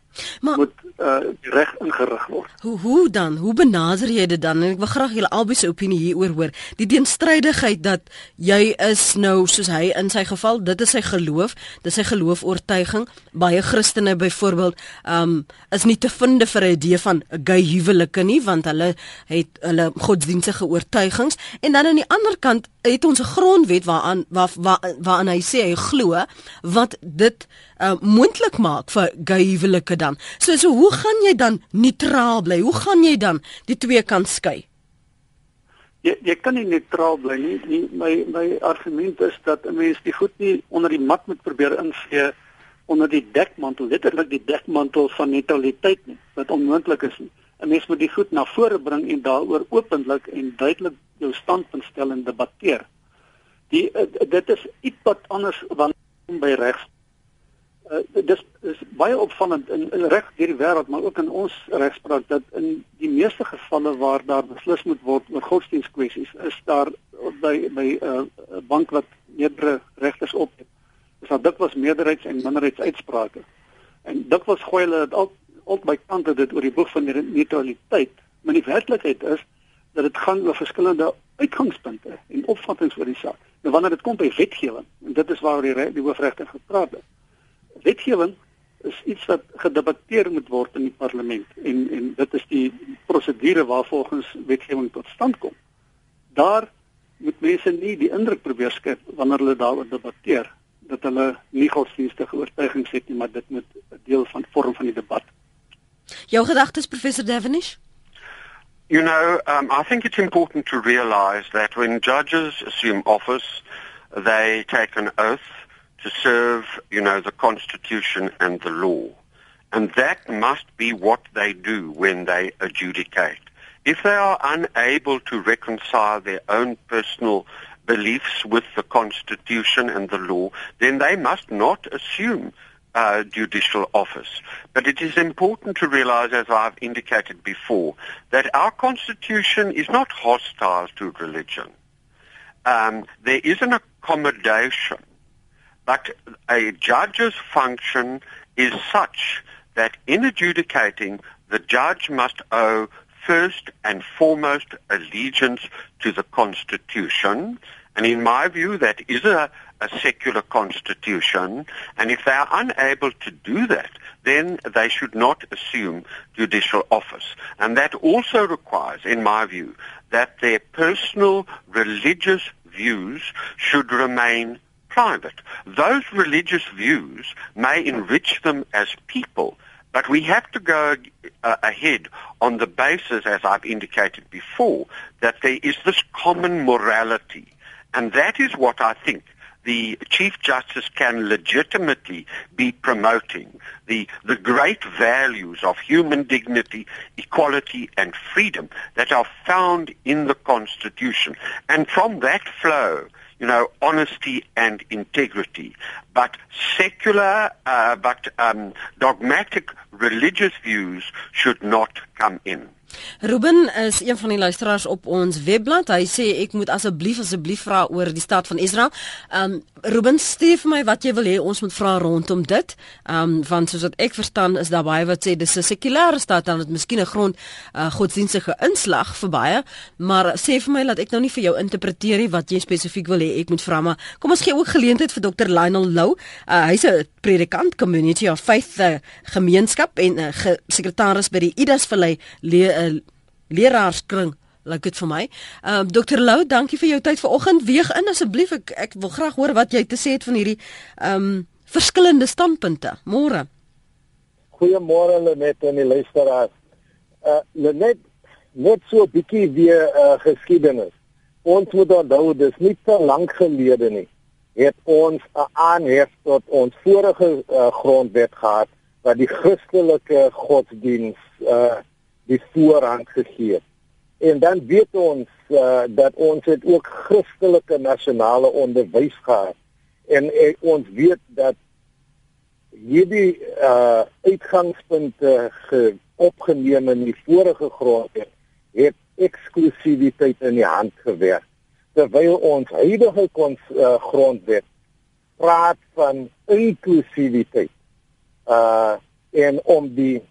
maar moet uh, reg ingerig word. Hoe hoe dan? Hoe benader jy dit dan? En ek wil graag julle albei se opinie hieroor hoor. Die teenstrydigheid dat jy is nou soos hy in sy geval, dit is sy geloof, dit is sy geloofoortuiging. Baie Christene byvoorbeeld, um is nie te vind vir 'n idee van 'n gay huwelike nie, want hulle het hulle godsdienstige oortuigings en dan aan die ander kant het ons 'n grondwet waaraan waar, waar waaraan hy sê hy glo wat dit uh, moontlik maak vir gay huwelike dan. So so hoe gaan jy dan neutraal bly? Hoe gaan jy dan die twee kan skei? Jy jy kan nie neutraal bly nie. nie. My my argument is dat 'n mens die goed nie onder die mat moet probeer invee onder die dekmantel, letterlik die dekmantel van neutraliteit nie, wat onmoontlik is nie. 'n Mens moet die goed na vore bring en daaroor openlik en duidelik jou standpunt stel en debatteer. Die uh, dit is iets wat anders wanneer by regs uh, dis is baie opvallend in, in reg deur die wêreld maar ook in ons regspraak dat in die meeste gevalle waar daar beslis moet word oor godsdienstkwessies is daar by by 'n uh, bank wat meerdere regters op het is daar dikwels meerderheids en minderheidsuitsprake. En dikwels gooi hulle dit al op by kante dit oor die boek van neutraliteit maar die werklikheid is dat dit gaan oor verskillende uitgangspunte en opvattinge oor die saak. Nou wanneer dit kom by wetgewing en dit is waar die die hoofregter gepraat het wetgewing is iets wat gedebatteer moet word in die parlement en en dit is die prosedure waarvolgens wetgewing tot stand kom. Daar moet mense nie die indruk probeer skep wanneer hulle daaroor debatteer dat hulle nie godsdienstige oortuigings het nie, maar dit moet 'n deel van vorm van die debat. Jou gedagtes professor Devenish? You know, um, I think it's important to realize that when judges assume office, they take an oath to serve, you know, the Constitution and the law. And that must be what they do when they adjudicate. If they are unable to reconcile their own personal beliefs with the Constitution and the law, then they must not assume uh, judicial office. But it is important to realize, as I've indicated before, that our Constitution is not hostile to religion. Um, there is an accommodation but a judge's function is such that in adjudicating, the judge must owe first and foremost allegiance to the Constitution. And in my view, that is a, a secular constitution. And if they are unable to do that, then they should not assume judicial office. And that also requires, in my view, that their personal religious views should remain private. Those religious views may enrich them as people, but we have to go uh, ahead on the basis, as I've indicated before, that there is this common morality. And that is what I think the Chief Justice can legitimately be promoting the, the great values of human dignity, equality and freedom that are found in the Constitution. And from that flow, you know, honesty and integrity. But secular, uh, but um, dogmatic religious views should not come in. Ruben is een van die luisteraars op ons webblad. Hy sê ek moet asseblief asseblief vra oor die staat van Israel. Um Ruben, stuur vir my wat jy wil hê ons moet vra rondom dit. Um want soos wat ek verstaan is daar baie wat sê dis 'n sekulêre staat dan dit miskien 'n grond uh, godsdienstige inslag vir baie, maar sê vir my laat ek nou nie vir jou interpreteer nie wat jy spesifiek wil hê ek moet vra maar kom ons gee ook geleentheid vir Dr. Lionel Lou. Uh, Hy's 'n predikant community of faith uh, gemeenskap en uh, sekretaris by die Idas Vallei uh, leraarskring Lyk dit vir my. Ehm uh, Dr Lou, dankie vir jou tyd vanoggend. Weeg in asseblief. Ek ek wil graag hoor wat jy te sê het van hierdie ehm um, verskillende standpunte. Môre. Goeiemôre Lenet en die luisteraars. Uh Lenet, net so 'n bietjie weer uh, geskiedenis. Ons moet onthou dis nie te lank gelede nie het ons 'n aanhef tot ons vorige uh, grondwet gehad wat die Christelike godsdiens uh die voorrang gegee. En dan weet ons uh, dat ons het ook Christelike nasionale onderwys gehad en uh, ons weet dat hierdie uh uitgangspunte opgeneem in die vorige grondwet het eksklusiwiteit in die hand gewerk terwyl ons huidige uh, grondwet praat van inklusiwiteit uh en om die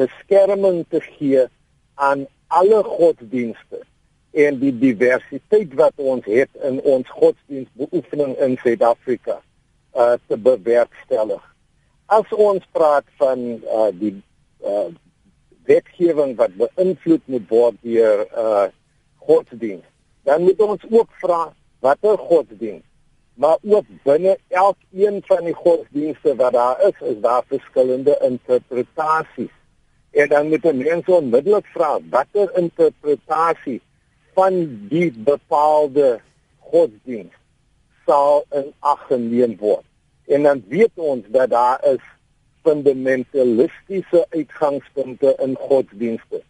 beskerming te gee aan alle godsdienste en die diversiteit wat ons het in ons godsdienstbeoefening in Suid-Afrika uh te bewerkstellig. As ons praat van uh die uh wetgewing wat beïnvloed moet word deur uh godsdienst, dan moet ons ook vra watter godsdienst maar ook binne elkeen van die godsdienste wat daar is, is daar verskillende interpretasies. En dan moet mense onmiddellik vra watter interpretasie van die bepaalde godsdienst sal in ag geneem word. En dan weet ons dat daar is fundamentalistiese uitgangspunte in godsdienste.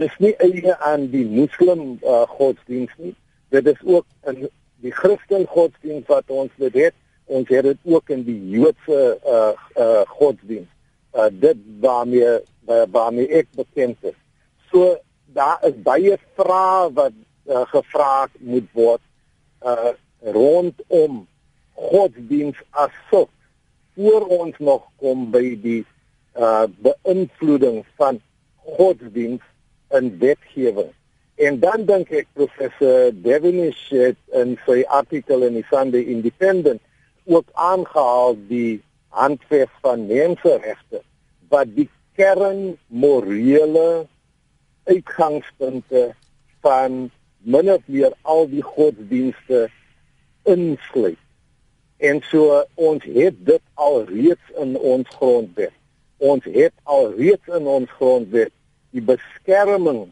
Dis nie eie aan die moslim uh, godsdienst nie. Dit is ook in die Christen godsdienst wat ons het. Ons het dit ook in die Joodse uh, uh, godsdienst. Uh, dit waarmee uh, waarmee ek bekend is. So daar is baie vrae wat uh, gevra moet word uh, rondom godsdienst as sulk voor ons nog kom by die uh, beïnvloeding van godsdienst in wetgewing. En dan dink ek professor Devinish het in sy artikel in die Sunday Independent ook aangehaal die handves van menseregte wat die kern morele uitgangspunte van min of meer al die godsdienste insluit. En so ons het dit al reeds in ons grondwet. Ons het al reeds in ons grondwet die beskerming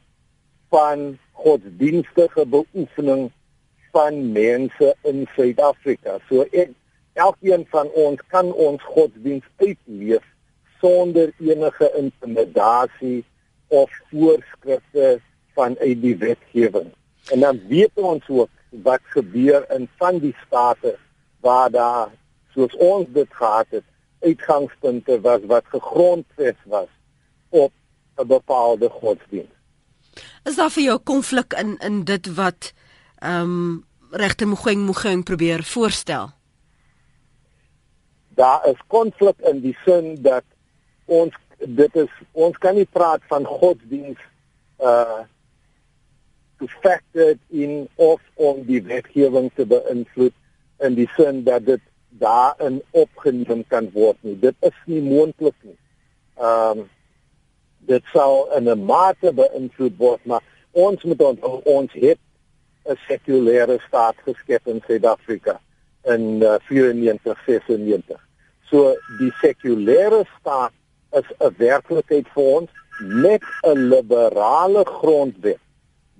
van godsdienstige beoefening van mense in Suid-Afrika. So ek elkeen van ons kan ons godsdienst uitleef sonder enige intimidasie of voorskrifte van uit die wetgewing. En dan weet ons ook wat gebeur in van die state waar daar soos ons dit gehad het uitgangspunte was wat gegrondves was op 'n bepaalde godsdienst. Is daar vir jou konflik in in dit wat ehm um, regter Mogoeng Mogoeng probeer voorstel? Daar is konflik in die sin dat ons dit is ons kan nie praat van godsdiens uh affected in of om die wetgewing te beïnvloed in die sin dat dit daarin opgeneem kan word nie. Dit is nie moontlik nie. Um, dit sal in 'n mate beïnvloed word, maar ons moet onthou ons het 'n sekulêre staat geskep in Suid-Afrika in uh, 94 96. So die sekulêre staat is 'n werklikheid vir ons met 'n liberale grondwet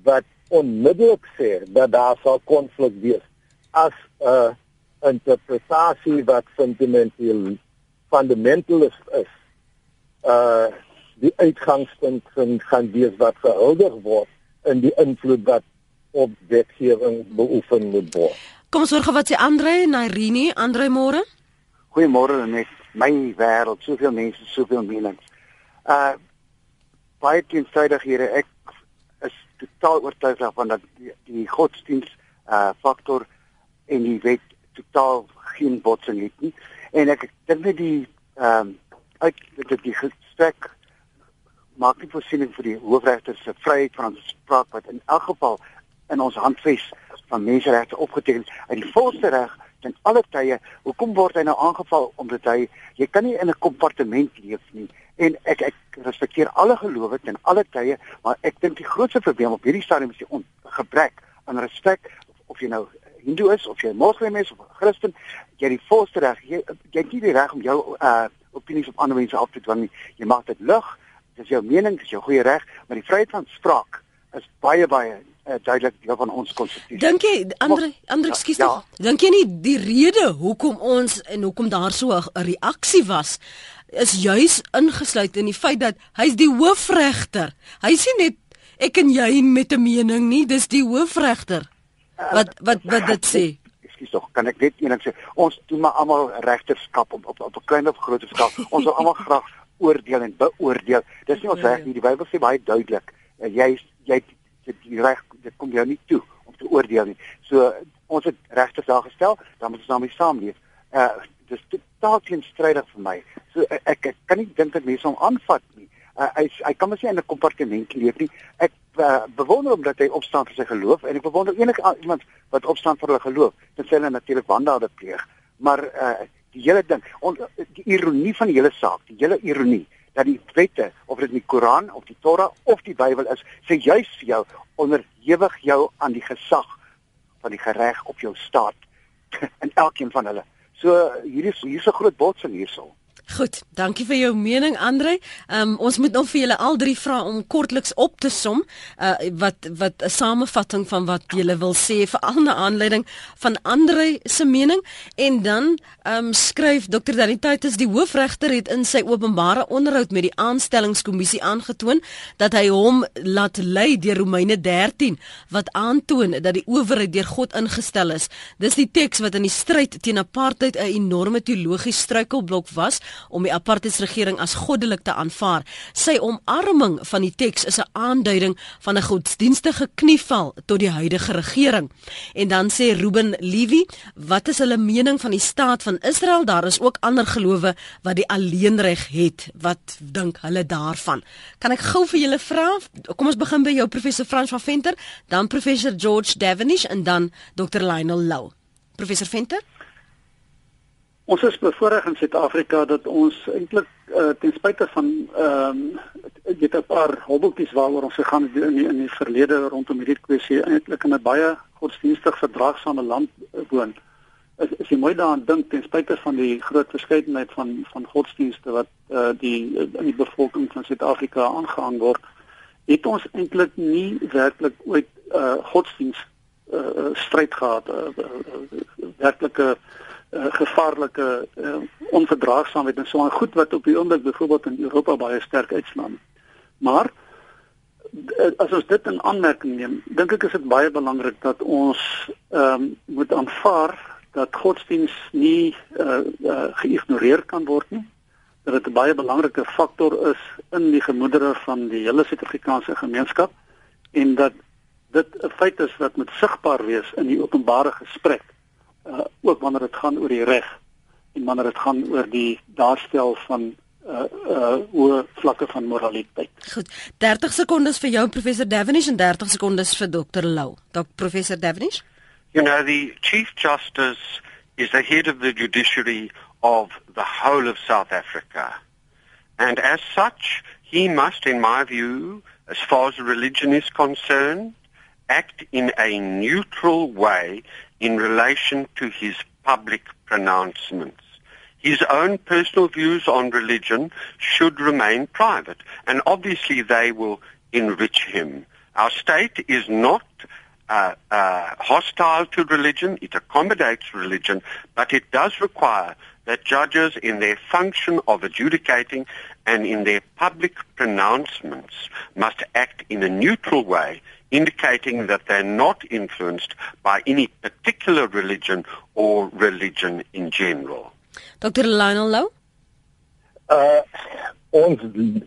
wat onmiddellik sê dat daar sal konflik wees as 'n interpretasie wat fundamental fundamentalist is. Uh die uitgangspunt van gaan wees wat gehuldig word in die invloed wat op wetgewing beoefen moet word. Kom ons hoor wat sê Andre Nairini, Andre môre. Goeiemôre net my wêreld, soveel mense, soveel menings. Uh baie teenstrydighede. Ek is totaal oortuig daarvan dat die, die godsdienst uh faktor en die wet totaal geen botsing het nie. En ek dink net die ehm um, uit dit die gesprek maak nie voorsiening vir die hoofregter se vryheid van spraak wat in elk geval in ons handves van menseregte opgeteken is uit die volste reg ten alle tye. Hoekom word hy nou aangeval omdat hy jy kan nie in 'n kompartement leef nie En ek ek respekteer alle gelowe ten alle tye, maar ek dink die grootste probleem op hierdie stadium is die gebrek aan respek of jy nou Hindu is of jy moslim is of Christen, jy het die volste reg. Jy jy het nie die reg om jou uh opinies op ander mense af te dwing nie. Jy mag dit lig. Dis jou mening, dis jou goeie reg, maar die vryheid van spraak is baie baie uh, duidelik deel van ons konstitusie. Dink jy Andre Andre ekskuus ja, ja. Dink jy nie die rede hoekom ons en hoekom daar so 'n reaksie was is juis ingesluit in die feit dat hy's die hoofregter. Hy sê net ek en jy met 'n mening nie, dis die hoofregter. Wat wat wat dit sê? Ekskuus tog, kan ek net eendag sê, ons doen maar almal regterskap op op op 'n klein of groot skaal. Ons wil almal graag oordeel en beoordeel. Dis nie ons reg nie. Die Bybel sê baie duidelik, uh, jy jy dit die reg dit kom jou nie toe om te oordeel nie. So ons het regters daar gestel, dan moet ons daarmee saamleef. Uh dis totaal teenstrydig vir my. So ek, ek, kan nie dink dat mense hom aanvat nie. Uh, hy hy kan mos nie in 'n kompartement leef nie. Ek uh, bewonder hom dat hy opstaan vir sy geloof en ek bewonder enige iemand wat opstaan vir hulle geloof. Dit sê hulle natuurlik wandade pleeg. Maar uh, die hele ding, on, die ironie van die hele saak, die hele ironie dat die wette of dit die Koran of die Torah of die Bybel is, sê juis vir jou onderhewig jou aan die gesag van die reg op jou staat <laughs> en elkeen van hulle. So hier is hier's 'n groot botsing hierso. Goed, dankie vir jou mening Andre. Um, ons moet nog vir julle al drie vra om kortliks op te som uh, wat wat 'n samevatting van wat julle wil sê vir al 'n aanleiding van Andre se mening en dan um, skryf Dr. Danititis die hoofregter het in sy openbare onderhoud met die aanstellingskommissie aangetoon dat hy hom laat lei deur Romeine 13 wat aantoon dat die owerheid deur God ingestel is. Dis die teks wat in die stryd teen apartheid 'n enorme teologiese struikelblok was om die apartheidsregering as goddelik te aanvaar. Sy omarming van die teks is 'n aanduiding van 'n godsdienstige knieval tot die huidige regering. En dan sê Ruben Levy, wat is hulle mening van die staat van Israel? Daar is ook ander gelowe wat die alleenreg het. Wat dink hulle daarvan? Kan ek gou vir julle vra? Kom ons begin by jou professor Frans van Venter, dan professor George Davenish en dan Dr Lionel Lou. Professor Venter? Ons is bevoorreg in Suid-Afrika dat ons eintlik uh, ten spyte van ehm um, dit 'n paar hobbeltjies waaroor ons gegaan het in die, in die verlede rondom hierdie kwessie eintlik in 'n baie godsdienstig verdraagsame land woon. Is, is jy mooi daaraan dink ten spyte van die groot verskeidenheid van van godsdienste wat uh, die in die bevolking van Suid-Afrika aangehang word, het ons eintlik nie werklik ooit uh, godsdienst uh, stryd gehad, uh, uh, werklike uh, uh, gevaarlike uh, onverdraagsaamheid en so 'n goed wat op die oomblik byvoorbeeld in Europa baie sterk uitslaan. Maar uh, as ons dit in aanmerking neem, dink ek is dit baie belangrik dat ons ehm um, moet aanvaar dat godsdiens nie uh, uh, geïgnoreer kan word nie. Dat dit 'n baie belangrike faktor is in die gemoedere van die hele Suid-Afrikaanse gemeenskap en dat dit 'n feit is wat moet sigbaar wees in die openbare gesprek uh, ook wanneer dit gaan oor die reg en wanneer dit gaan oor die daarstel van uh uh oor vlakke van moraliteit. Goed. 30 sekondes vir jou professor Davenish en 30 sekondes vir dokter Lou. Dok professor Davenish? You know the chief justice is the head of the judiciary of the whole of South Africa. And as such, he must in my view, as far as religion is concerned, act in a neutral way in relation to his public pronouncements. His own personal views on religion should remain private, and obviously they will enrich him. Our state is not uh, uh, hostile to religion, it accommodates religion, but it does require that judges in their function of adjudicating and in their public pronouncements must act in a neutral way indicating that they're not influenced by any particular religion or religion in general. Dr. Lionel Lou? Uh ons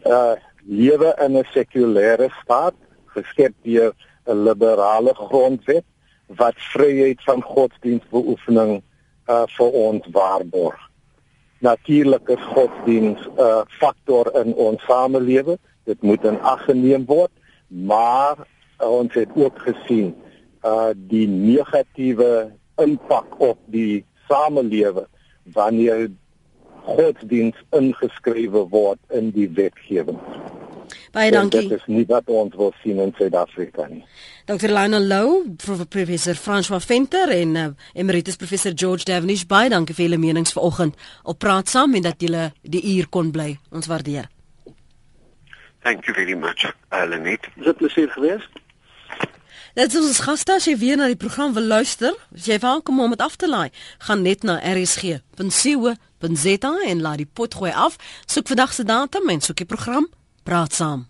uh lewe in 'n sekulêre staat geskep deur 'n liberale grondwet wat vryheid van godsdienstbeoefening uh vir ons waarborg. Natuurlik is godsdienst 'n uh, faktor in ons samelewing. Dit moet in ag geneem word, maar ons het ook gesien uh die negatiewe impak op die samelewing wanneer godsdiens ingeskrywe word in die wetgewing. Baie dankie. En dit is nie wat ons wil sien in Suid-Afrika nie. Dr. Lionel Lou, professor François Venter en uh, emeritus professor George Davenish, baie dankie vir julle menings vanoggend. Op praat saam en dat julle die uur kon bly. Ons waardeer. Thank you very much, Lenet. Dis 'n plesier geweest. Dit is ons gaste as jy weer na die program wil luister, as jy welkom om dit af te laai, gaan net na rsg.co.za en laai die pot gooi af, soek vandag se datum en soek die program, praat saam.